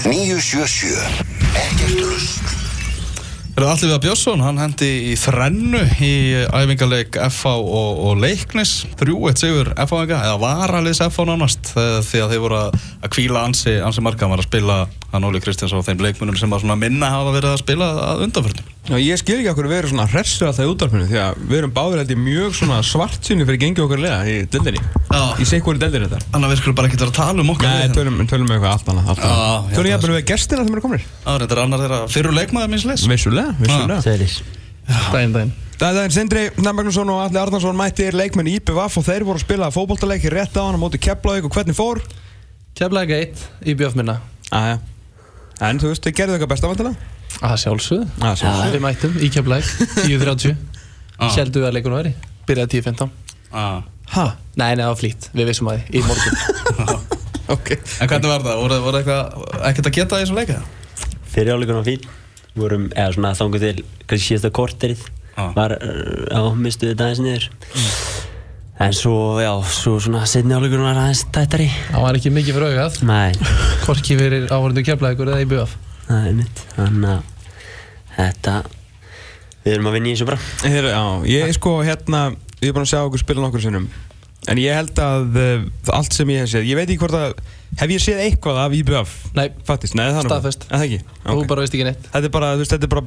Exið 977 Ekkert rust Það er að Björnsson, hann hendi í þrennu í æfingarleik FH og, og leiknis, 3-1 sigur FH-enga, eða varaliðs FH nánast eh, að þeir voru að, kvíla ansi, ansi marga, hann var að spila hann Óli Kristjáns á þeim leikmunum sem að minna hafa verið að spila að undanförnum. Já, ég skil ekki okkur verið svona hressu alltaf í útvarpinu því að við erum báður held ég mjög svona svart sinni fyrir gengið okkar lega í deldinni Já. Í seikvöru deldinni þetta Þannig að við skulum bara ekki vera að tala um okkar Nei, lið. tölum, tölum með eitthvað allt annað allt Já, annað. já, Tölum ég það að við gestina komin Já, þetta er dæin Það er Sindri Namagnusson og Alli Arnarsson mættir leikmenn í IPVF og þeir voru að spila fótboltaleik rétt á hann á móti Keflavík og hvernig fór? Geitt í bjöf minna Aja. En þú veist, þið gerðu eitthvað besta vantilega? að sjálfsögðu Ah, sjálfsögðu. Við mættum í Keflaði 10.30 Ah. Seldu að leikunum veri Byrjaði 10.15 Ah. Ha? Nei, nei, það var flýtt Við vissum að því Í morgun Ok En hvernig var það? Voru, eitthvað, ekkert að geta í þessu leika? Fyriráleikunum fín vorum, eða svona þangu til kannski síðasta korterið Já. var, þetta aðeins niður en svo, já, svo svona setni áleikunum var aðeins tættari. Það var ekki mikið fyrir augað. Nei, Hvorki fyrir áhverjandu Keflaði ykkur eða í það er mitt þannig að þetta við erum að vinna í þessu bara. Heru, já, ég er sko hérna Ég er búin að sjá okkur spila nokkur sinnum. En ég held að uh, allt sem ég hef séð Ég veit ekki hvort að Hef ég séð eitthvað af IBF? Nei, Fattist, nei það er nú- Staðfest. Er það ekki? þú Ok. bara veist ekki neitt. Þetta er bara, þú veist, þetta er bara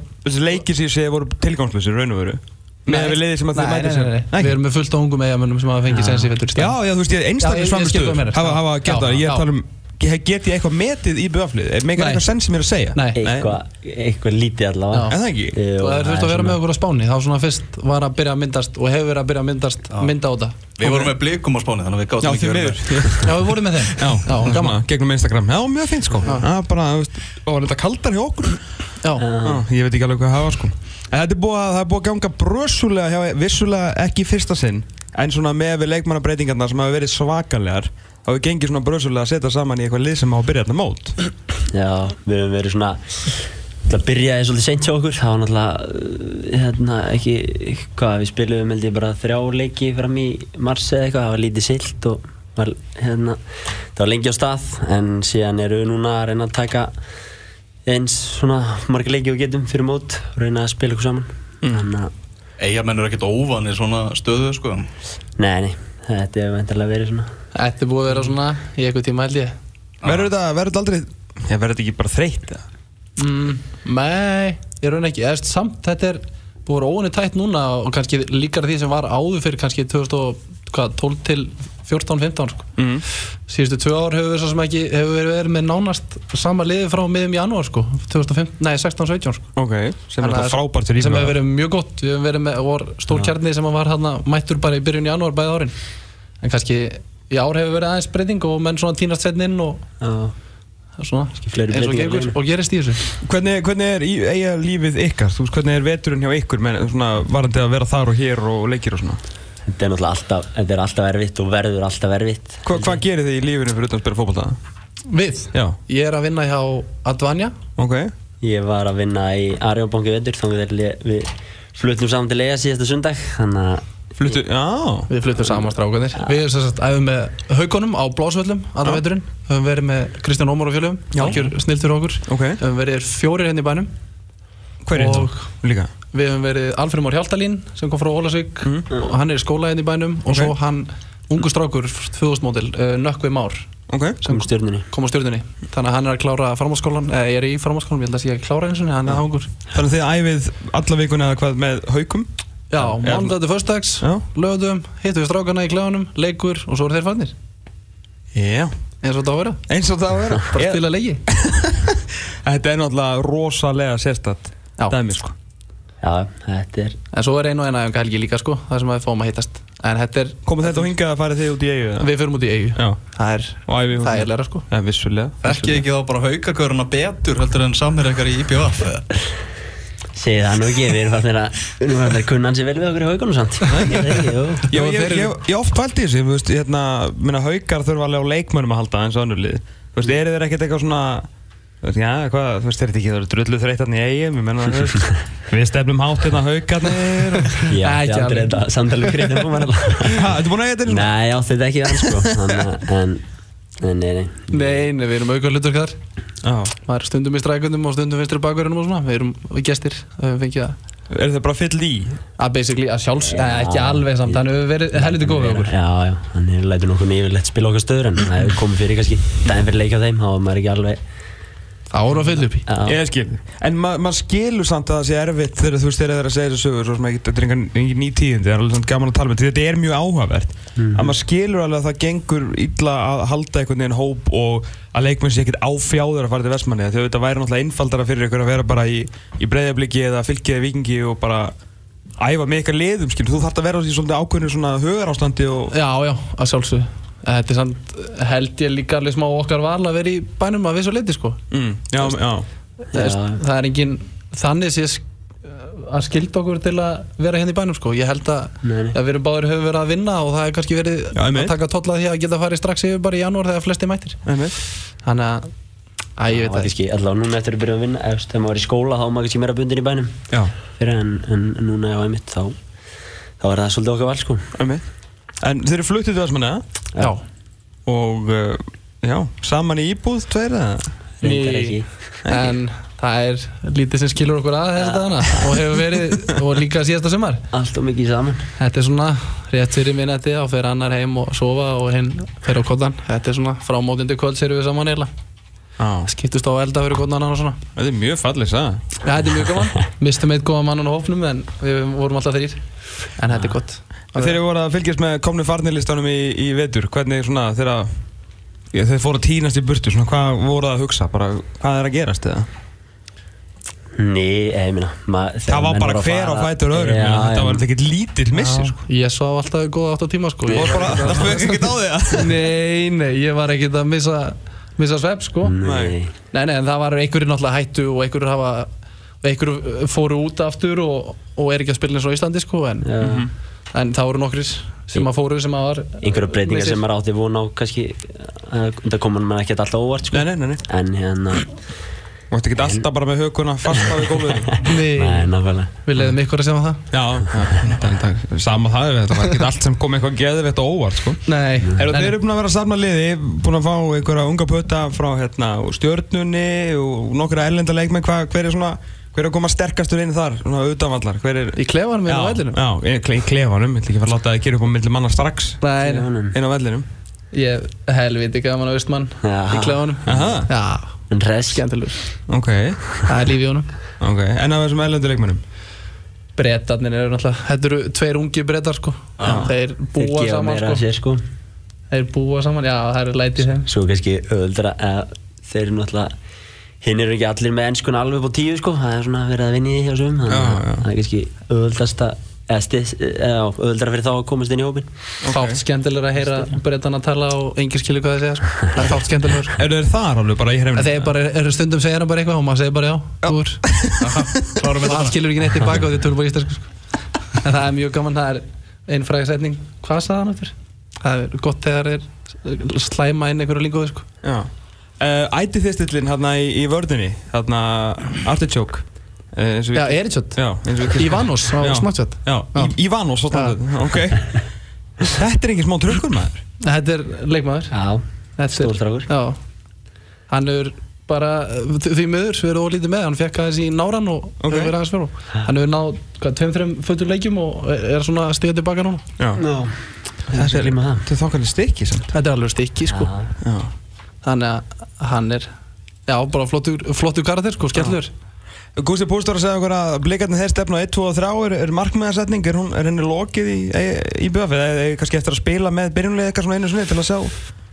Með við liðið sem að þið mætið nei. Við erum með fullt á ungum eigamönnum sem hafa fengið sensi fyrir Já, já, þú veist, ég Já, einstaklega þú svamstöður meinar. hafa, hafa gert það, ég tala um Get ég eitthvað metið í BF-lið? Megar Nei. eitthvað sens sem ég er að segja? Nei. eitthvað, eitthvað lítið allavega. Er það ekki? Það er þurft að vera með okkur á spáni. Þá svona fyrst var að byrja að myndast Og hefur verið að byrja að myndast mynda á þetta. Við vorum með blikum á spáni þannig að við gáttum ekki verið. Já, við vorum með þeim. Já, Já, gaman. gegnum Instagram. Já, mjög fint sko. Bara, þú var þetta kaldar hjá okkur. Já, Já, ég veit ekki alveg hvað það var sko. En þetta er búið að, er búið að ganga brösulega hjá, vissulega ekki í fyrsta sinn. En svona með við leikmannabreitingarna sem hafa verið svakalegar þá hefur gengið svona brösulega að setja saman í eitthvað lið sem á að byrja þetta mót. Já, við höfum verið svona Það byrjaði svolítið seint hjá okkur. Það var náttúrulega hérna, ekki, hvað, við spilum held ég bara þrjá leiki fram í mars eða eitthvað, það var lítið silt og var, hérna, það var lengi á stað. En síðan eru við núna að reyna að taka eins svona marga leiki og getum fyrir mót og reyna að spila okkur saman. Að, Eyjamenn eru ekkert óvan í svona stöðu sko. nei, nei, þetta hefur vendarlega verið svona. Þetta er búið að vera svona Í eitthvað tíma held ég. Verður þetta, verður þetta aldrei Já, verður þetta ekki bara þreytt eða? mm, Nei, ég raun ekki. Eðast, Samt þetta er búið að vera óinni tætt núna Og kannski líkar því sem var áður fyrir Kannski 2012 til 14-15 sko. Mm. Síðustu tvö ár hefur við svo sem ekki Hefur við verið með nánast sama liði frá miðum janúar sko. 2015, nei 16-17 sko. Ok, sem er frábært fyrir sem hefur verið mjög gott við hefum verið með stór kjarni sem var hérna mættur bara í byrjun janúar bæði árin en kannski í ár hefur verið aðeins breyting og menn svona tínast setn inn og Já, svona fleiri eins og, í gengur, liðinu. og gerist í þessu Hvernig, hvernig er í- eiga lífið ykkar? Þú veist, hvernig er veturinn hjá ykkur varandi að vera þar og hér og leikir og svona? Þetta er náttúrulega alltaf, þetta er alltaf erfitt og verður alltaf erfitt. Hva, hvað gerir þið í lífinu fyrir utan að spila fótbolta? við, Já, ég er að vinna hjá Advanja ok. Ég var að vinna í Arjónbanki vetur þannig að við fluttum saman til eiga síðasta sundag þannig að Fluttu, já. Við fluttum saman strákanir við erum sem sagt æfum með haugunum á blásvöllum aðra veturinn, höfum verið með Kristján Ómar og fjölum, snill fyrir okkur. Ok, höfum verið fjórir henni í bænum. Hver er Og- það? Líka Við hefum verið Alfred Mór Hjaltalín sem kom frá Ólasvík og hann er í skóla hérna í bænum. Og Ok. svo hann, ungu strákur 2000 mótil, uh, Nökkvi Már. Ok, kom stjórnunni kom á stjórnunni þannig að hann er að klára farmáskólan eða ég er í farmáskólan, ég held að sé að klára eins og hann er það ungur. Þannig að þið æfið alla vikuna eða hvað með haukum? Já, föstudags, Já. lögðum hittum við strákana í klefanum, leikur og svo eru þeir farnir. Já. Eins og á að vera, Eins og það að vera. Bara Ég- spila leiki. Þetta er náttúrulega rosalega sérstætt Já. Dæmi sko Já, þetta er en svo er einu og eina æfinga helgi líka sko það sem við fáum að hittast. En þetta er, Komið þetta og hingað að fara þið út í eigu eða? við fyrir út í eigu Já. Það er, æfið það er lera sko. Já, vissulega. Ekki ekki þá bara haukaköruna betur heldur en samir ekkar í IPVF eða? Segði það nú ekki, við erum fannir að Við erum fannir að kunna hans í vel við okkur í haugunum samt. Ég veit ekki, jú. Ég, Já, ég, ég, ég oft pælti þessu, þú veist, hérna, minna haukar þurfa alveg á leikmönnum að halda eins og önnur lið. Þú veist, eru þeir ekkert eitthvað svona, já, hvað, þú veist, er þetta ekki, það eru drullu þreytarni í eigum, ég menna, við stefnum hátt hérna haukarnir. og- Já, Ekki ég aldrei þetta samtalið kritin fór maður alveg Ha, Þetta búin að eiga þetta? Nei, átti þetta ekki við hann sko Þannig að- En, en nei, nei Nei, nei, við erum auka hlutur þar Já. maður er stundum í strækundum og stundum vinstri bakverðinum og svona við erum gestir, við höfum fengið að Er þið bara fyll í? að basically, að sjálfs, eh, ekki alveg samt hann hefur verið helviti góð við okkur Já, já, hann er lætur nokkuð yfirleitt spila okkar stöður en það hefur komið fyrir kannski daginn fyrir leik á þeim, þá var maður ekki alveg það voru að fylla upp í Ég skil En ma maður skilur samt að það sé erfitt þegar þú veist þegar það er að segja þessu sögur svo sem ekki, þetta er engin ný tíðindi það er alveg samt gaman að tala með þetta er mjög áhugavert. Að maður skilur alveg að það gengur illa að halda einhvern veginn hóp og að leikmenn sé ekkert áfjáður að fara til Vestmanni þegar þetta væri náttúrulega einfaldara fyrir ykkur að vera bara í, í breyðabliki eða fylkiði vikingi og bara æfa með ykkar liðum skil þú þarf að vera í svona ákveðinu svona hugarástandi og já, já, að sjálfsög þetta er samt, held ég líka alveg smá okkar val að vera í bænum að vissu leiti sko. Mm, já, já, það er, það er engin þannig sé sk- að skilda okkur til að vera hérna í bænum sko. Ég held að, að við erum báður höfum verið að vinna og það er kannski verið Já, að taka tolla því að geta farið strax yfir bara í janúar þegar flesti mættir. Þannig að, að ég það veit var að kannski allavega núna eftir að byrja að vinna ef þegar maður var í skóla þá var maður kannski meira bundin í bænum. Já, fyrir en, en núna já, einmitt þá þá er það svolítið okkar val sko. En þeir eru fluttið til Vestmanni, eða? Já, Og uh, já, saman í íbúð tveir eða? reyndar ekki. En það er lítið sem skilur okkur að þessu dagana og hefur verið, og líka síðasta sumar. Allt og mikið saman. Þetta er svona rétt fyrir minnati og fer annar heim og sofa og hinn fer á koddan. Þetta er svona frá mótindi kvöld sérum við saman eiginlega. Já, Skiptust á að elda fyrir koddan og svona. Þetta er mjög fallið sagði Já, þetta er mjög gaman. Mistum eitt góða mann á hófnum en við vorum alltaf þrýr En þetta er gott Þeir eru voru að fylgjast með komnu farnirlistanum í, í vetur Hvernig svona já, Þeir fóru að tínast í burtu svona, Hvað voru það að hugsa? Bara, hvað er að gerast eða? Nei, ég þegar Það var bara hver á fætur öðrum ja, Þetta var ekkert lítill missi sko. Ég svo alltaf góða átt á tíma sko. Ég, var bara, það fyrir ekkert á því Nei, nei, ég var ekkert að missa Missa svepp sko. Nei, Nei, nei, en það var einhverjir náttúrulega hættu og einhverjir hafa og einhverjir fóru út aftur og, og er ekki að spila eins og Íslandi sko en, já en það voru nokkrir sem að fóru sem að var einhverja breytingar sem maður átti von á kannski það kom mann ekki alltaf óvart sko. Nei, nei, nei, nei. En hérna Þú ætti ekki alltaf bara með hökuna fast á í gólfið Nei, nei, nákvæmlega. Við leiðum ykkur að segja það. Já, já, sama það Þetta var ekki allt sem kom eitthvað geðvett og óvart sko. Nei, Eru þeir eru búin að vera að safna liði, búin að fá einhverja unga putta frá hérna, úr stjörnunni og nokkra erlenda leikmenn, hva, hver er svona, hver er að koma sterkastur inn þar, svona utanvallar, hver er... í klefanum inn á vellinum? Já, í kle- í klefanum, ég ætla ekki að fara að láta það að gera upp á milli manna strax. Nei, inn á vellinum. ég helviti gaman að austmann Já. í klefanum. Aha, Já, en res skemmtilegur. Ok, Það er líf í honum. Ok, en af þessum erlendu leikmennum? Bretarnir eru náttúrulega Þetta eru tveir ungi bretar sko. Þeir þeir búa gefa saman sko. sér sko. Þeir búa saman, já það eru lætið þeim. Svo kannski öðuldra að þeir eru náttúrulega hinn eru ekki allir með ennskun alveg upp á tíu sko það er svona verið að vinna í því hjá sum þannig Já, að já. það er kannski öðuldasta eða stið, eða öðuldra fyrir þá að komast inn í hópin Fátt skemmtilegur að heyra bretarna tala og engin skilur hvað þeir segja sko. Það er fátt skemmtilegur sko. Eru þeir þar alveg bara í hrefnum? Þeir bara, eru stundum segja hann bara eitthvað og maður segir bara já, þú er Klárum og þetta hann skilur ekki neitt tilbaka og þið tölum bara íslensku sko. en það er mjög gaman, það er einn fræg setning, hvað sagði hann eftir? Það er gott þegar er slæma inn einhverju líkuðu sko. Já. Uh, æti þið stillin hérna í, í vördunni, hérna Artichoke. Uh, við- Já, við. Í- Ívanos á Snapchat, ok. Þetta er ekki smá trökkur maður. Þetta er leikmaður. Já, er-. Já, hann er bara því miður, við erum ólítið með hann fekk aðeins í náran og Ok. hefur verið aðeins fyrir hann hefur náð, hvað, tveim, þreim fötur leikjum og er svona að stiga tilbaka núna. Já, já. Það er líma það. Þetta er þokkalið stikki samt. Þetta er alveg stikki sko. Já. Þannig að hann er já, bara flottur, flottur karakter sko, skellur Gústi Púst var að segja okkur að blikarnir þeir stefna á 1, 2 og 3 er, er markmiðarsetning, er, hún, er henni lokið í, í, í BF eða er kannski eftir að spila með byrjunlega eitthvað svona einu sinni til að sjá?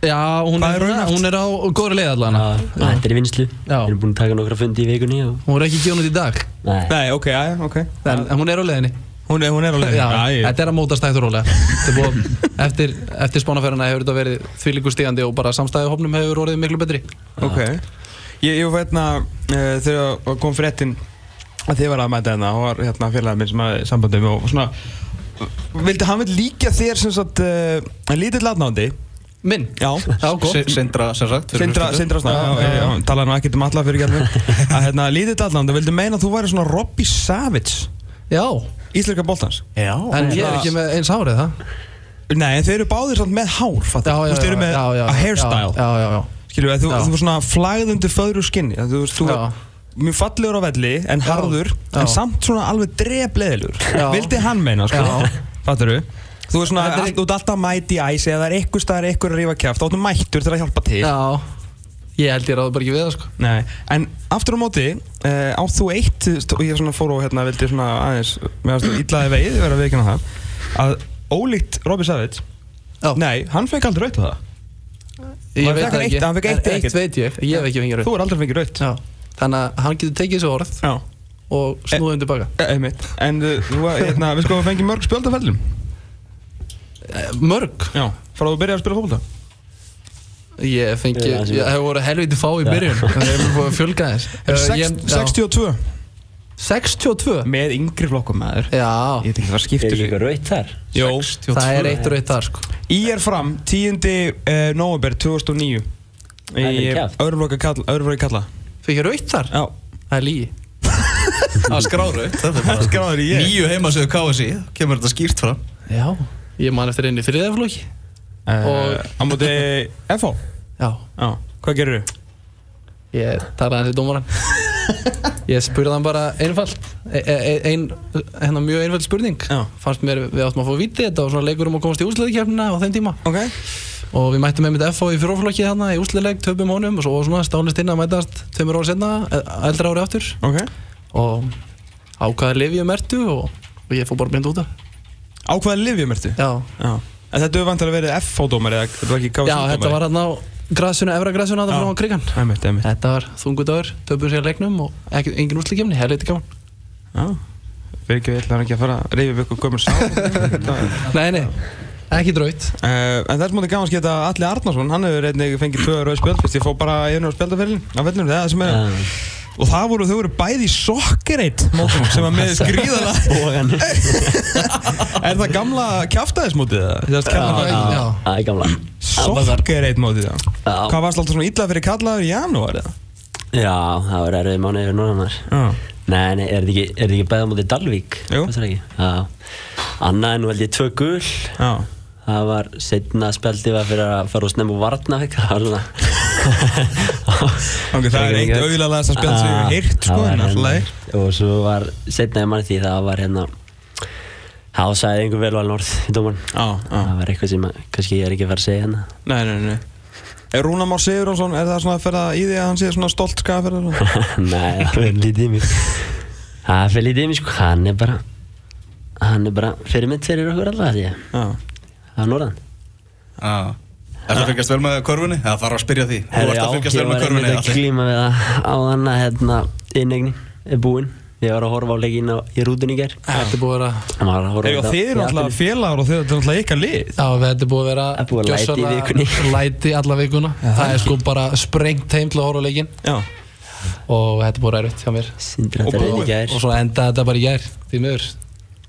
Já, hún er er, hún er á góðri leið allan þetta er í vinslu. Við erum búin að taka nokkra fundi í vikunni og... hún er ekki gefnut í dag. Nei, Nei, ok, já, ok. En hún er á leiðinni Hún er, hún er á leið já, þetta er að mótast hægt og rólega. Eftir, eftir spánaferðina hefur þetta verið þvílíku stígandi og bara samstæði hópnum hefur orðið miklu betri. Ok. Ég, ég var hérna uh, þegar kom fréttin að þið var að mæta hérna og var hérna félagið minn sem hafði sambandum og svona vildi hann vil líka þér sem sagt uh, lítill latnándi minn, Já. Já, Si- Sindra, sem sagt Sindra. Sindra Já, já, já, já, já. já, talaði nú ekkert um alla fyrir að hérna lítill latnándi vildi meina að þú væri svona Robbie Savage? Já, íslenska boltans. Já, en ég er ekki með eins hárið það? Nei, en þeir eru báðir samt með hár fattar já, Þú já, veist, þeir eru með já, já, a hairstyle. já, já, já, við, þú, Já. þú var svona flagðundi föðru skinni. Þú veist, þú Já. mjög fallegur á velli en harður, Já. en samt svona alveg drefleðilur, Já. vildi hann meina sko, Já. fattur þú þú er svona, Þetta er- all, þú ert alltaf mæti í æs eða það er eitthvað staðar eitthvað að rífa kæft, þá ertu mættur til að hjálpa til. Já, ég held ég ráði bara ekki við það sko. Nei, en aftur á móti uh, átt þú eitt, og ég svona fór og hérna vildi svona aðeins, meðan þú illaði veið vera að veikina það, að ólíkt Robbie Savage, Já. nei, hann fekk aldrei raut á það. Ég veit það eitt- ekki. eitt En eða ekkert? veit ég, ég hef ekki fengið Þú raut er aldrei fengið raut Já, þannig að hann getur tekið þessu orð Já, og snúðum tilbaka. e einmitt. En uh, þú, hérna, við sko að fengi mörg spjöldafellum Eh, Mörg? Já, frá að þú byrja að spila fólkvölda Ég fengi, Já, sem- ég hef voru helviti fá í byrjun. Það hefur búið að fjölga þess ég- já. 62 62? Með yngri flokkum maður. Já, Ég veit ekki hvað Er skiptir ekki eitthvað raut þar? Jó, það er eitt eitt þar sko. Í er fram 10. Uh, november 2009 Það er Í kjaft. öðruflokki kalla, kalla. Fikk ég raut þar? Já. Það er lígi Það skráður upp Þetta er bara Skráður í ég. Nýju heimasöðu KSI Kemur þetta skýrt fram. Já, ég man eftir einu þriðaflokki Á móti FH Já, Já Hvað gerir þú? ég talaði hans í dómaran Ég spurði hann bara einfalt e e ein, hérna mjög einfald spurning. Já. Fannst mér við áttum að fá viti Þetta var svona leikur um að komast í úsleðikefnina á þeim tíma. Ok. Og við mættum með mitt FH í fjóróflokki hérna í úsleðileg Töpum honum og svona stálist inn að mætast Tveimur ára senna, eldra ári aftur. Ok. Og ákvaði lifið mertu og, og ég fór bara blind út af. Á hvaða livjum ertu? Já, Já En þetta hefur vantilega verið FH-dómar eða þetta var ekki KSI Já þetta var hérna á grasinu, efra grasinu að það frá krigan. Æmitt, æmitt Þetta var þungudagur, töpum sér leiknum og ekki, engin úrslikefni, helviti gaman. Já. Fyrir ekki, ég ætla ekki að fara að reyfi ykkur gömur sá uh, Nei, nei, ekki draut. En þess mútið gaman sketa Alli Arnarsson Hann hefur einnig fengið tvö rauð spjöld Fyrst ég fór bara einu á spjöldaferlin Og það voru, þau voru bæði í sokkereit mótum sem var með Bógan Er það gamla kjaftaðismótið það? Já. það er gamla Sokkereit mótið það. Hvað varst alltaf svona illa fyrir kallaður í janúar eða? Já, það var erfið norðan þar Já Nei, nei, er þetta ekki, er ekki bæða mútið Dalvík? Jú. Passar ekki? Já. Annað en nú held ég tvö gul. Já Það var setna spjaldi var fyrir að fara og snemma úr Varnavik. Það var svona... Ok, það er eitt auðlaðast að spjald sem ég hef heyrt sko en alltaf hérna- Og svo var setna ég manni því það var hérna... Þá sagði einhver velval norð í dóman. Já, já Það var eitthvað sem að, kannski ég er ekki að fara að segja hérna. Nei, nei, nei Er Rúnar Már Sigurðarsson, er það svona að ferða í því að hann sé svona stolt skafir Nei, það fyrir lítið í mig. Það fyrir lítið í mig sko. Hann er bara... Hann er bara fyrirmynd fyrir okkur alltaf því. Já Það er norðan. Já Er það að fylgjast vel með körfunni? Það þarf að spyrja því Þú já, að fylgjast vel ég með var körfunni einmitt að glíma við það á þann að hérna, innegni er búinn. Ég var að horfa á leikin á, í rútunni í gær. Þetta er búið að vera var að þið eru alltaf félagar og þið eru alltaf ykkar lið Já, þetta er búið að vera Það er búið að læti í gjörsamlega vikunni. Læti alla vikuna Það er sko bara sprengt heim til að horfa á leikinn Já Og þetta er búið ræðvitt hjá mér Sindri Og þetta reyndi búið. í gær. Og svo endaði þetta bara í gær Því miður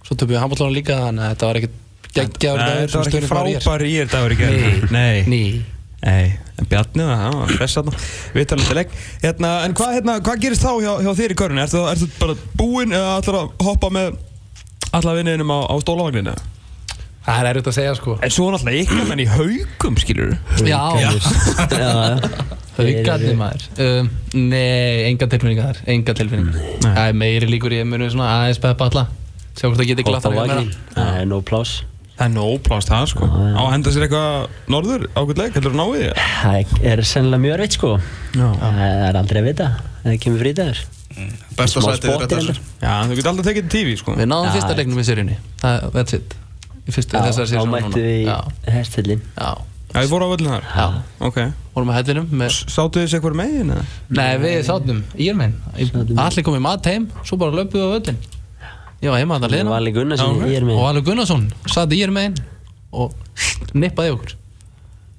Svo töfum við handbóltónu líka Þannig að þetta var ekkert geggjaður dagur þetta var ekki frábær í er dagur í gerð Nei. Nei. Nei, en Bjarni það, það var hress þarna. Við talum til legg hérna, En hvað hérna, hva gerist þá hjá, hjá þér í körunni? Ertu, ertu bara búinn eða ætlar að hoppa með alla vinninum á, á stólavagninu? Það er erfitt að segja sko. En svo náttúrulega ykkur menn í haugum, skilur Já, haugarnir maður. Um, Nei, enga tilfinninga þar Enga tilfinninga Það er meiri líkur í að munu svona aðeins peppa alla. Sjá hvort það geti glatt Hopp á að vagnin. Það er nóg plás. Það er nóg plást það, sko Já, já. Á að henda sér eitthvað norður, ákveð leik, heldur þú náið því? Það er sennilega mjög erfitt sko. Já Það er aldrei að vita. Það kemur frítagur. Besta Smá sætið er þetta. Já, þú getur aldrei tekið til TV, sko Við náðum Já, fyrsta já. leiknum í seríunni Það, that's it Í fyrstu Já, þessari þá seríu mættu við í Já, já Já, þið voru á völlin þar? Já. Ok Vorum að hellinum með Sáttu þið sér eitthvað megin, eða? Nei, við sátum í er megin. Allir komið mat heim Svo bara löpuðu á öllin Ég var heima að það Það var liðna alveg gunna sem Já, ok. ég er með. Og Alveg Gunnarsson satt í er megin Og nippaði okkur.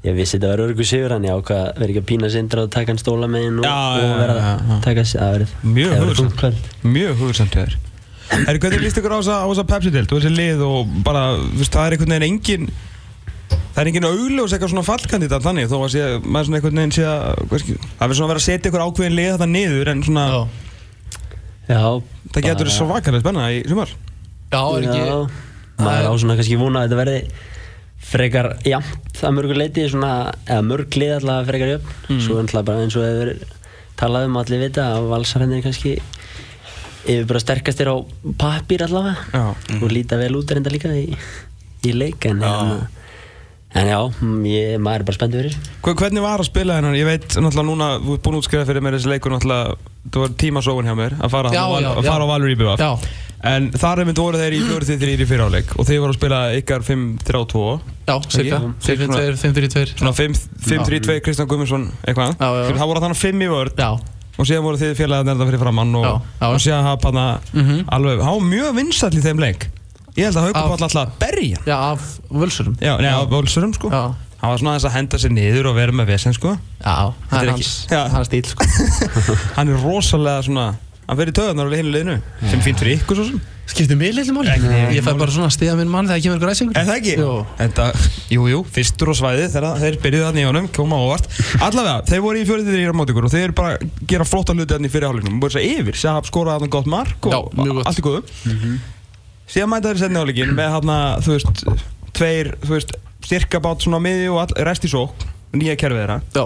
Ég vissi þetta var örgu sigur hann, ég ákvað að vera ekki að pína sindra og taka hann stóla með hinn og, og vera að taka sér, verið Mjög verið kvöld. Mjög hugsamt hjá þér Herri, hvernig líst ykkur á þessa, Pepsi-dild og þessi lið og bara, veist, það er einhvern veginn engin það er engin augljós eitthvað svona fallkandidat þannig þó að sé, maður svona einhvern veginn sé að það verður svona að vera að setja ykkur ákveðin lið þetta niður en svona, Já, Já, það getur bara- svo svakalega spenna í sumar já er ekki Já, maður á svona kannski vona að þetta verði frekar jafnt að mörgu leiti svona, eða mörg lið allavega frekar jöfn Mm. svo er alltaf bara eins og hefur talað um allir vita að valsarænir kannski yfir bara sterkastir á pappír allavega Já. og líta vel út reynda líka í, í leik en, já. en já, mm, ég, maður er bara spenntur fyrir Hver- Hvernig var að spila hennar? Ég veit náttúrulega núna, þú ert búin að útskrifa fyrir mér þessi leikur náttúrulega, það var tímasóun hjá mér að fara, Já, á Val- já, að fara á Valur í BVF Já. En þar einmitt voru þeir í 4-3 í fyriráleik og þeir voru að spila ykkar 5-3-2 Já, cirka, Ekki? 5-2, 5-3-2 Svona 5-3-2 Kristján Guðmundsson eitthvað. Það voru þannig 5 í vörð og síðan voru þið félagar nærða fyrir framann og, Já, já. og síðan hafa hann Mhm. alveg, hann var mjög vinsall í þeim leik. Ég held að Haukur Af- Páll alltaf að berja já, af völsurum. Já, á völsurum sko. Já, Hann var svona aðeins að henda sér niður og vera með vesen sko já, það er er ekki- hans, Já. hans stíl sko. Hann er rosalega svona Hann fyrir töðunar á hinu liðinu Sem fínt fyrir ykkur svo sem Skiptir mig litlu máli Ég fæ bara svona stiða minn mann þegar kemur græsingur Er það ekki? Jú. Þetta, jú, jú, fyrstur á svæði þegar þeir byrjuðu þannig í honum, koma óvart Allavega, þeir voru í fjörðið þeir á móti ykkur og þeir bara að gera flotta hluti þannig fyrir hálfleiknum Búið þess að yfir, Sahab skoraði þannig gott mark og Já, mjög gott. allt í góðu Síðan mæta þeir setni hálfleikin með hann þú veist, tveir, þú veist, styrka bát svona á miði og all, rest í sók Nýja kerfið þeirra Já,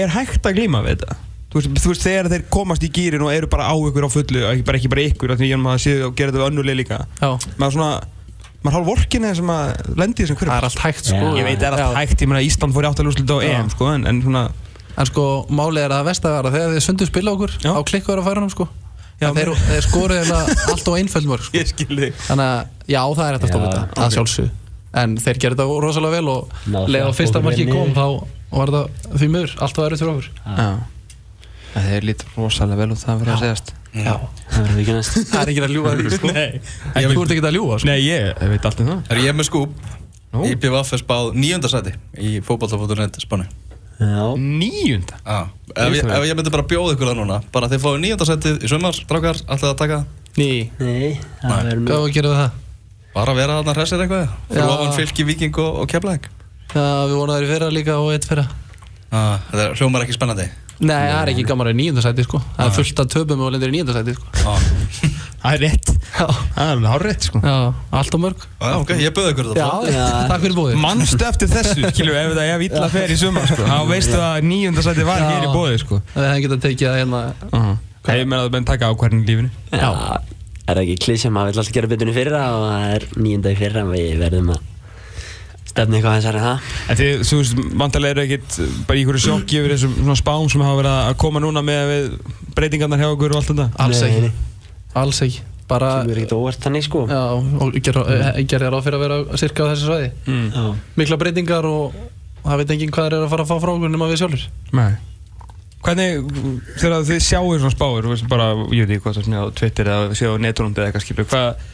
Er hægt að glíma við þetta? Þú veist, þú veist, þegar þeir komast í gýrin og eru bara á ykkur á fullu, ekki bara, ekki bara ykkur, því að maður séu og gera þetta við önnulegi líka maður svona maður hálf vorkinni sem að lendi þessum hverjum Það er allt hægt sko ég veit það er allt Já. hægt, ég meina Ísland fór í áttalúslit á. EM sko, en, en svona En sko, málið er að það vest að vera þegar þið sundu spila okkur Já. á klikkuður á færunum sko Já, þeir, þeir skoru eiginlega allt og einföld mörg sko. Þannig að já, það er hægt að Já, stoppa þetta að sjálfsög En þeir gerðu þetta rosalega vel og leið á það fyrsta marki kom þá var þetta því miður, allt var erfitt fyrir okkur. Já. Þeir lítur rosalega vel út það fyrir að segjast. Já, það verður það er ekki að ljúga því sko. Nei, En þú ert ekki að ljúga sko. Nei ég, ég veit allt um það. Er ég með skúp? Nú. Í BVF er spáð nýjönda sæti Í spánu Já, nýjunda Já. Ef ég, ef ég myndi bara bjóða ykkur það núna Bara þið fáið nýjönda sæti í sumar Strákar, alltaf að taka Ný, nei, það Var að það? Vera þarna hressir eitthvað Fyrir Já. ofan fylki, viking og, og keflæk Já, við vorum þær í fyrra líka og eitt fyrra. Þetta er hljómar ekki spennandi? Nei, það er ekki gaman að nýjöndasæti sko. Það er fullt að töpum og lendir í nýjöndasæti sko. Já, það er rétt. Já, það er alveg hár rétt sko. Já, allt og mörg. Já, ok, ég bjóða ykkur Já, þetta Já. takk fyrir búið mannstu eftir þessu, skilju, ef það er illa fer í sumar sko, þá veistu að nýjunda sæti var hér í bóði sko. Það getað tekið það það er það ekki klísja, maður vill alltaf gera í fyrra og það er nýjunda í fyrra og við verðum að stefna eitthvað þessar en það. En þið, þú veist, vantarlega eru ekkit bara í einhverju sjokki yfir þessum svona spám sem hafa verið að koma núna með við breytingarnar hjá okkur og allt þetta? Alls ekki. Alls ekki. Bara sem er ekkert óvart þannig sko. Já, og gerði ger ráð fyrir að vera cirka á þessu svæði. Mm. Já. Mikla breytingar og það veit enginn hvað þeir eru að fara að fá frá okkur nema við sjálfur Nei Hvernig, þegar þið sjáu svona spáir, bara, ég veit ekki hvað það er svona á Twitter eða séu á netunum eða eitthvað skilur, hvað,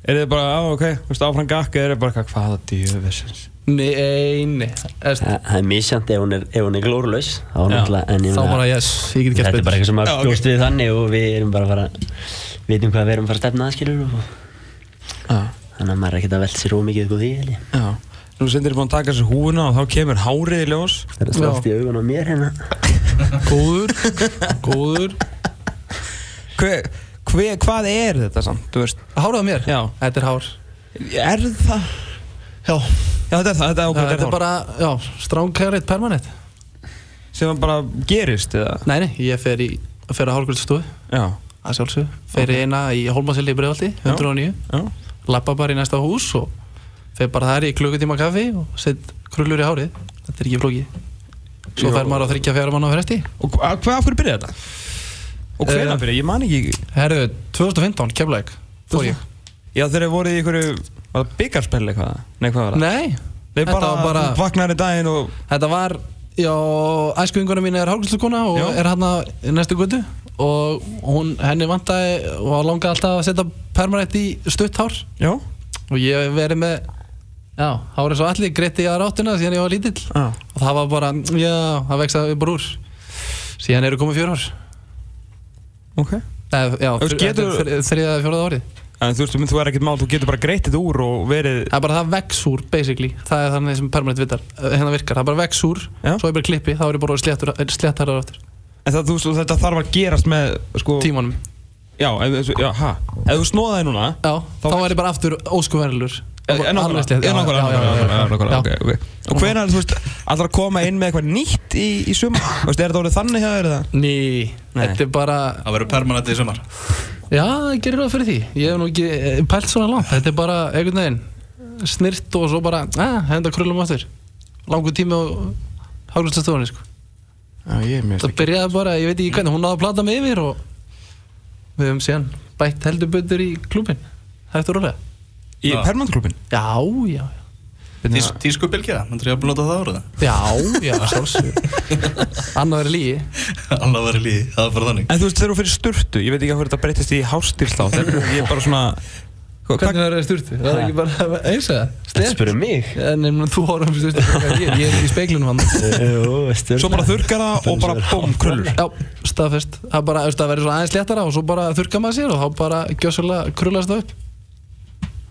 er þið bara, á, ok, áfram gakk eða er þið bara, eitthvað, hvaða djöfisins? Nei, nei Erst, Það er misjant ef hún er, er glórulaus þá er bara, yes, ég get gert þetta er bara betur eitthvað sem að ok. bjóst við þannig og við erum bara að fara vitum hvað við erum að fara að stefna að skilur og Já, þannig að maður er ekkert að velta sér ómikið úr því held ég. Já. Nú sendir þið búin að taka sér húfuna og þá kemur hárið í ljós. það er að slást í augun á mér hérna Góður, góður Hver, hver, hvað er þetta samt, þú veist? Hárað á mér? Já. Þetta er hár Er það? Já, Já, þetta er það, þetta er ákveð, þetta er bara, já, strong carrot permanent Sem bara gerist, eða? Nei, nei, ég fer í, fer að hálfgöldsstofu Já, að sjálfsög, fer í eina í Holmasilli í Breiðaldi, 109 já. lappa bara í næsta hús og fer bara þar í klukkutíma kaffi og set krullur í hárið þetta er ekki flókið svo fer maður á þryggja fjara mann á fresti Og hva- hvað, hverju byrjaði þetta? Og Eh, hvernig byrjaði? Ég man ekki herru, 2015, keflæk fór ég Já, þeir eru voruð í einhverju byggarspell eitthvað? Nei, hvað var það? nei, Þeir þetta bara, var bara vaknar í daginn og þetta var, já, æskuðinguna mín er hálfgöldstukona og Já. er hann í næstu götu og hún, henni vantaði og langaði alltaf að setja permanent í stutt hár Já, og ég verið með já, hárið svo allir greitti í aðra áttina síðan ég var lítill. Já. og það var bara, já, það vexaði bara úr. Síðan eru komið fjör ár. Ok. Eða, já, þriða eða fjóraða árið. En þú veist, þú er ekkert mál, þú getur bara greitt þetta úr og verið það er bara það vex úr, basically. Það er þannig sem permanent vitar, hérna virkar. Það bara vex úr, Já. svo er bara klippi þá er ég bara sléttar árið aftur. En það, þú þetta þarf að gerast með sko, tímanum, Já, ef- já, ha? Ef þú snóðaði núna já, þá, Þá ég bara aftur óskuvenilur Er er. Og hvenær, þú veist, allar að koma inn með eitthvað nýtt í, í sumar? Þú veist, er þetta orðið þannig hjá þér eða? Ný, Nei. þetta er bara Það verður permanent í sumar. Já, það gerir það fyrir því. Ég hef nú ekki eh, pælt svona langt. Þetta er bara einhvern veginn Snirt og svo bara, að, henda krullum aftur. Langur tími á Hágrúnstastofunni, sko. Já, ég er mjög Það byrjaði bara, ég veit ekki hvernig Hún náði að plata mig yfir og Við höfum síðan bætt heldur betur í klúbin Hægt og rólega Í permanentklubin? Já, já, já. Tís, Tísku bylgja, myndir ég að blóta það ára Já, já, sjálfsög Annað verið lígi Alla verður líði, það er bara þannig. En þú veist, þegar þú fyrir sturtu, ég veit ekki hvað þetta breytist í hástilslátt Ég er bara svona Hvernig það er sturtu? Það er ekki bara eins eða? Þetta spyrir mig. En þú horfum sturtu Ég ég er í speiklunum hann. Svo bara þurrkar það og bara bóm, krullur. Já, staðfest. Það það verður svona aðeins léttara og svo bara þurrka maður sér og þá bara gjössulega krullast það upp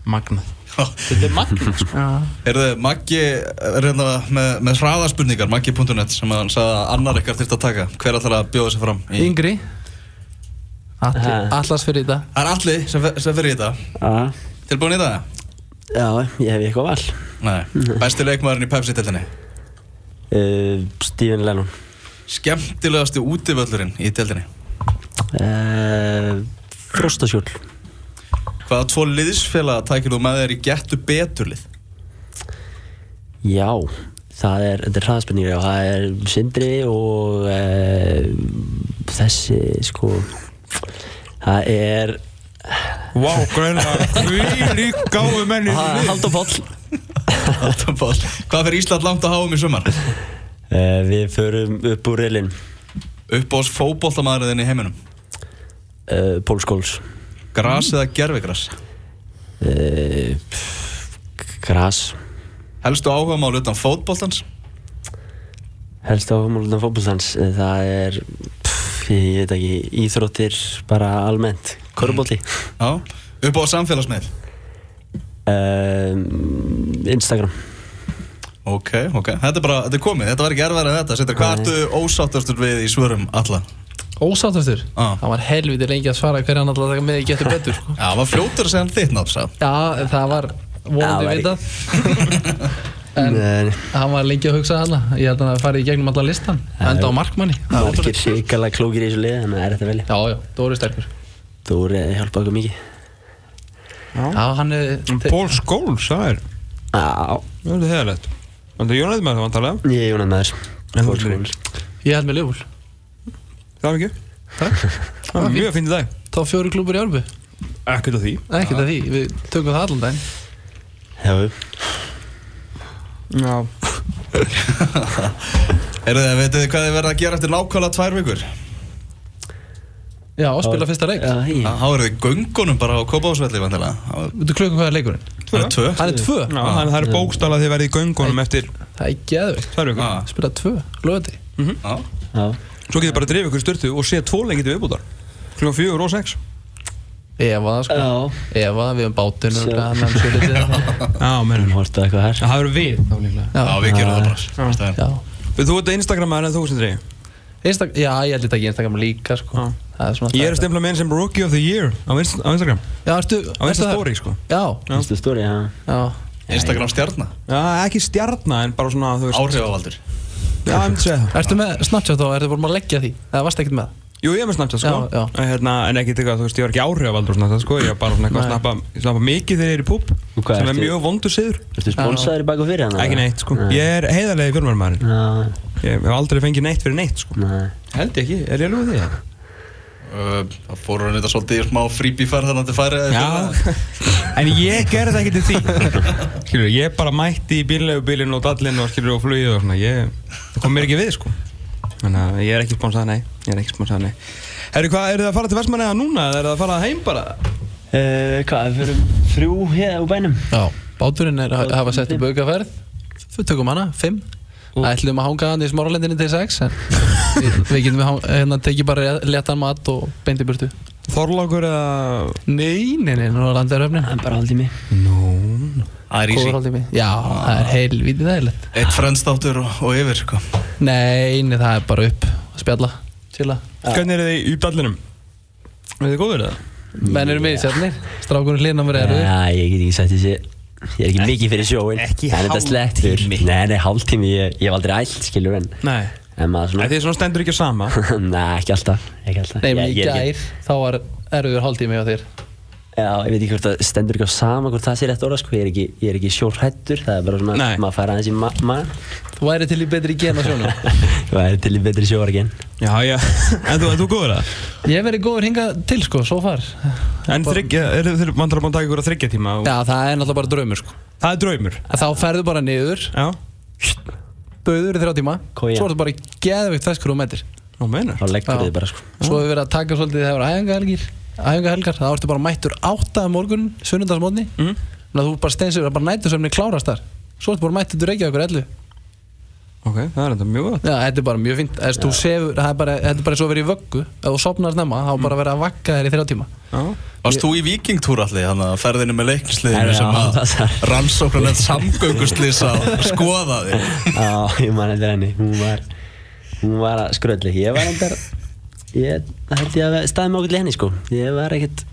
Magnað. Þetta er magna sko. Erðu, Maggi er hérna með, með hraðaspurningar, Maggi.net sem hann sagði að annar ykkar þurft að taka. Hver ætlar að bjóða sig fram? Í... Yngri. Allars fyrir þetta Það er allir sem, sem fyrir í þetta Tilbúin í það? já, ég hef eitthvað val. Nei. Besti leikmaðurinn í Pepsi-teltinni uh, Stephen Lennon. Skemmtilegasti útivöllurinn í teltinni uh, Frostasjól Hvaða tvo liðsfélaga tækir þú með þér í gettu beturlið? Já, það er, þetta er hraðspenningur, já, það er Sindri og uh, þessi, sko, það er Vá, greinlega Hvílík gáðu menni Haldur Páll. Alltaf bál Hvað fyrir Ísland langt að háum í sumar? Uh, við förum upp úr reilin, Uppbós fótboltamaðurinn í heiminum uh, Pól Skóls, Gras eða gerfigras? uh, Gras, Helstu áhugamál utan fótboltans? helst áhugamálundan fótbollstans, uh, það er, pff, ég, veit ekki, íþróttir bara almennt, korfbólti, Já Upp á samfélagsmiðl uh, Instagram, Ok, ok Þetta er bara, þetta er komið Þetta var ekki erfæri en þetta Sindri, hvað ertu ósáttastur við í svörum alla? Ósáttastur Ah. Það var helviti lengi að svara hverja hann alltaf taka með í getur betur sko. Já, það var fljótur að segja hann þitt nátt sá Já, það var vonandi vitað En Nei. hann var lengi að hugsa hana Ég held að hann farið í gegnum alla listan Enda á markmanni Það var margir ótrúlegt. ríkala klókir í þessu liði, þannig að það er þetta velja. Já, já, Dóri sterkur voru hjálpa okkur mikið. Já, hann er Pól Skóls, það er Já, Það er heðalegt Það er Jónæði með það ég er þess. En þú Pól ert Skóls. Ég held með Liverpool Það er ekki Það er mjög fint í dag. Þá fjóri klúpur í Örbu Ekkert á því. Ekkert að því, við tökum það allan daginn. Já, Já. Eru þið, veitu þið hvað þið verða að gera eftir nákvæmlega tvær vikur? Já, spila fyrsta leik. Já, ég. Þá eru þið göngunum bara á Kópásvelli vantilega Þú klukkum hvað er leikurinn? Það er tvö. Hann er tvö. Já, þannig að það er bókstala að þið verðið í göngunum eftir Það er geðveikt. Tvær vikur. Spila tvö, lögði Já, Já. Svo getur bara að drifa ykkur í styrtu og sé tvo lengi til viðbútar Klukkan fjögur og sex. Eva, sko. Já. Eva, við höfum bátinn er Já, mennum horfði eitthvað her. Það verður við þá líklega. Já, við gerum það bara. Þú ert Instagrammaður en þú Sindri Instak Já, ég held þetta ekki Instagram líka, sko. Er Ég er að stempla með einn sem Rookie of the Year á, Inst á Instagram. Já, ertu Á Insta Story sko. Já, Vistu stóri, já. já. Instagram stjarnar Já, ekki stjarnar en bara svona, Áhrifavaldur Já, ég myndi segja það Ertu með Snapchat þá? Ertu vorum að leggja því? Eða varst ekkert með? Jú, ég er með Snapchat sko Já, já. En, hérna, en ekki eitthvað, þú veist, ég var ekki áhrifavaldur og svona þetta sko Ég var bara svona eitthvað að snappa, ég snappa mikið þegar ég er í púp hvað Sem er ertu? mjög vondur siður Ertu sponsaður í bak og fyrir hann? Ekki neitt sko Nei. Ég er heiðarlega í fjölmjörnmaður Já, Ég hef aldrei fengið neitt fyrir neitt sko nei. Held ég ekki, er ég alveg því? Uh, Það fóru hann þetta svolítið í smá fríbífær þannig að þið færið Já, en ég gerði það ekki til því. Skilur, ég bara mætti í bíllegubílinn og dallinn og skilur og flugið og svona. Ég, Það kom mér ekki við sko. Þannig að ég er ekki sponsað, nei. Ég er ekki sponsað, nei. Herru, hvað, eru það að fara til Vestmanniða núna eða eru það að fara heim bara? Uh, hvað, við förum þrjú hér á bænum? Já Báturinn er að hafa sett upp aukaferð. Við tökum hana, fimm Ætlum að hanga hann í smáralendinni til sex En við, við getum hérna tekið bara letan mat og beint í burtu. Þorlákur eða? Nei, nei, nei, nú er landaröfnin Það er bara haldið mig. Nú. Það er easy. Kóðurhaldi mig. Já, það er heilvítið þægilegt. Eitt frendstáttur og, og yfir sko. Nei, nei, það er bara upp að spjalla, chilla. Hvernig eru þið í dallinum? Er þið góður eða? Menn eru mig sérnir, strákunum hlýna mér eru Já, ég get ekki sagt þessi ég er ekki mikið fyrir sjóin Ekki En þetta sleppur hálftími. Nei, nei, hálftími, ég, ég hef aldrei ælt, skilur en Nei. En maður svona Því svona stendur ekki á sama? Nei, ekki alltaf, ekki alltaf. Nei, Ég- ég er ekki- gær, þá var erfiður hálftími hjá þér Já, ég veit ekki hvort það stendur ekki á sama hvort það sé rétt orða, sko Ég er ekki, ég er ekki sjórhættur, það er bara svona Nei. Maður fær aðeins í ma maður Þú væri til í betri gen á sjónu Það er til í betri sjóargin Já, já. En þú, en þú góður það? Ég verið góður hingað til sko, svo far. En þryggja, þeir vantar að búin að taka ykkur að þryggja tíma og... Já, það er náttúrulega bara draumur sko. Það er draumur. Að Þá ferðu bara niður, döður í þrjá tíma. Koja. Svo ertu bara geðveikt feskur og metir Nú meinar. Þá leggur þið bara, sko. Svo hefur verið að taka svolítið þegar æfingahelgir Æfingahelgar, þá ertu bara mættur áttað morgun Sunnundagsmótni Mm. Þannig að þú bara steinsur að bara nætursöfni klárast þar. Svo ertu bara mættur til Reykjavíkur ellu. Ok, það er enda mjög gott. Já, þetta er bara mjög Þess, þú sefur, það er bara, Þetta er bara eins og að vera í vöggu. Ef þú sopnar snemma, þá er bara að vera að vakka þér í þrjá tíma. Já. Varst þú í vikingtúr allir, þannig að ferðinu með leiknisliðinu Já, sem að passar. rannsóknar nefnt samgönguslýs að skoða þig Já, ég man eftir henni. Hún var, hún var að skrölli. Ég var endar Ég það held ég að staði mig okkur til henni, sko Ég var ekkert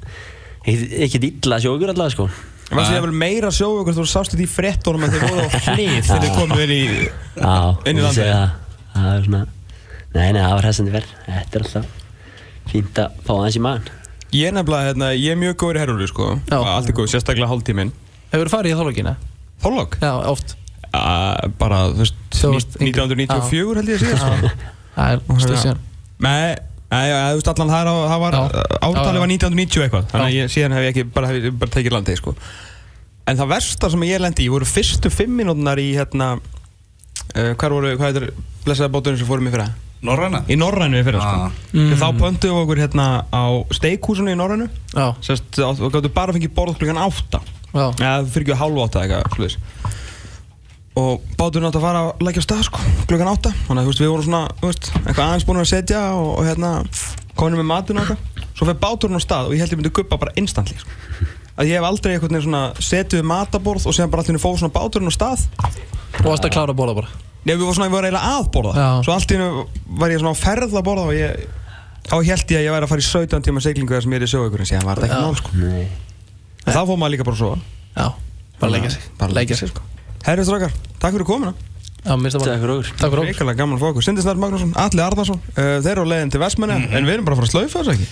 ekkert, illa sjókur allavega, sko Varst þið vel meira ykkur þú sást þetta í frettunum en þið voru á hlið þegar þið komið inn í Já, Inn í landið. það Það er svona Nei, nei, það var hressandi verð Þetta er alltaf fínt að fá aðeins í maðan Ég er nefnilega, hérna, ég er mjög góður í herrúli sko Já. Og Allt er góð, sérstaklega hálftíminn Hefur farið í þólokina? Þorlokk? Já, oft Uh, bara, þú veist, Þú varst yngri. 1994 held ég að segja sko. Það er stuð síðan Nei, nei, já, þú veist allan það, það var, ártalið var já. 1990 eitthvað Þannig að ég, síðan hef ég ekki, bara, hef bara tekið landið sko En það versta sem ég lendi í voru fyrstu fimm mínútunar í hérna uh, Hvar voru, hvað heitir blessaða bótunum sem fórum í fyrra? Norræna? Í Norrænu í fyrra sko Ah. Mm. Þá pöntuðum við okkur hérna á steikhúsinu í Norrænu Já, Sérst, þú gáttu bara að fengið borð klukkan átta já eða fyrir ekki hálf átta eitthvað sluðis. Og báturinn átt að fara að leggja af stað sko, klukkan átta. Þannig að þú veist, við vorum svona, þú veist, eitthvað aðeins búin að setja og, og hérna, komin með matinn og eitthvað. Svo fyrir báturinn á stað og ég held ég myndi guppa bara instantly sko. að ég hef aldrei eitthvað neginn svona setið við mataborð og séðan bara allir fóð svona báturinn á stað. Og að klára að bóla bara? Nei, við vorum svona, við vorum eiginlega að borða. Já. Svo allt í hennu var ég svona á ferð að borða og ég Þá held ég að ég væri að fara í 17 tíma seglingu þar sem ég er í sjóaukurinn Síðan var þetta ekki Já. mál sko. Nei En þá fór maður líka bara að sofa. Já, bara leikja sig. Bara leikja sig. sko Herri strákar, takk fyrir komuna. Já, minnst það Takk fyrir okkur. Takk fyrir okkur. Ríkala gaman að fá okkur. Sindri Snær Magnússon, Atli Arnarsson uh, Þeir eru á leiðin til Vestmenni En við erum bara að fara að slaufa þessu ekki.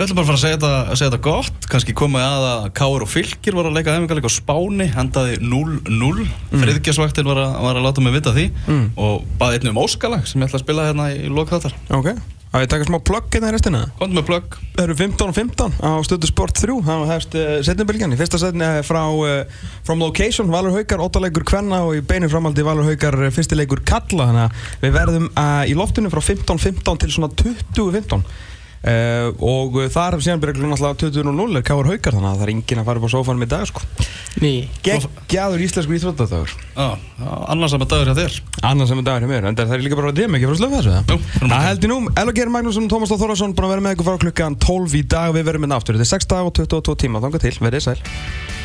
Við ætlum bara að fara að segja þetta, segja þetta gott. Kannski komið að að Káur og Fylkir var að leika hefingarleik á Spáni endaði 0-0 mm. Friðgjasvaktin var, að- var að láta mig vita því Mm. og baði einnig um Óskalag sem ég ætla að spila hérna í lok þáttar. Ok Það er taka smá plugg hérna í restina. Komdu með plugg Það eru 15 og 15 á stöðu Sport 3 Það hefst uh, setnibilgjan í fyrsta setni uh, frá uh, From Location, Valur Haukar, óttaleikur Kvenna og í beinu framaldi Valur Haukar uh, fyrstileikur Kalla þannig að við verðum uh, í loftinu frá 15-15 til svona 20-15 uh, og uh, þar síðan byrja klukkan alltaf 20.00 er Káur Haukar þannig að það er enginn að fara upp á sófanum í dag sko. Ný. Geggjaður íslenskur íþróttadagur. Já, annars að með dagur hjá þér. Annars sem er dagur hjá mér, en það er líka bara að dema ekki að slöfa þessu það? Jú, fyrir Það held ég nú, Ella Geir Magnússon, Tómas Þór Þórðarsson búin að vera með ykkur frá klukkan 12 í dag. Við verðum með aftur, þetta er 6 dag og 22 tíma, þanga til, verðið sæl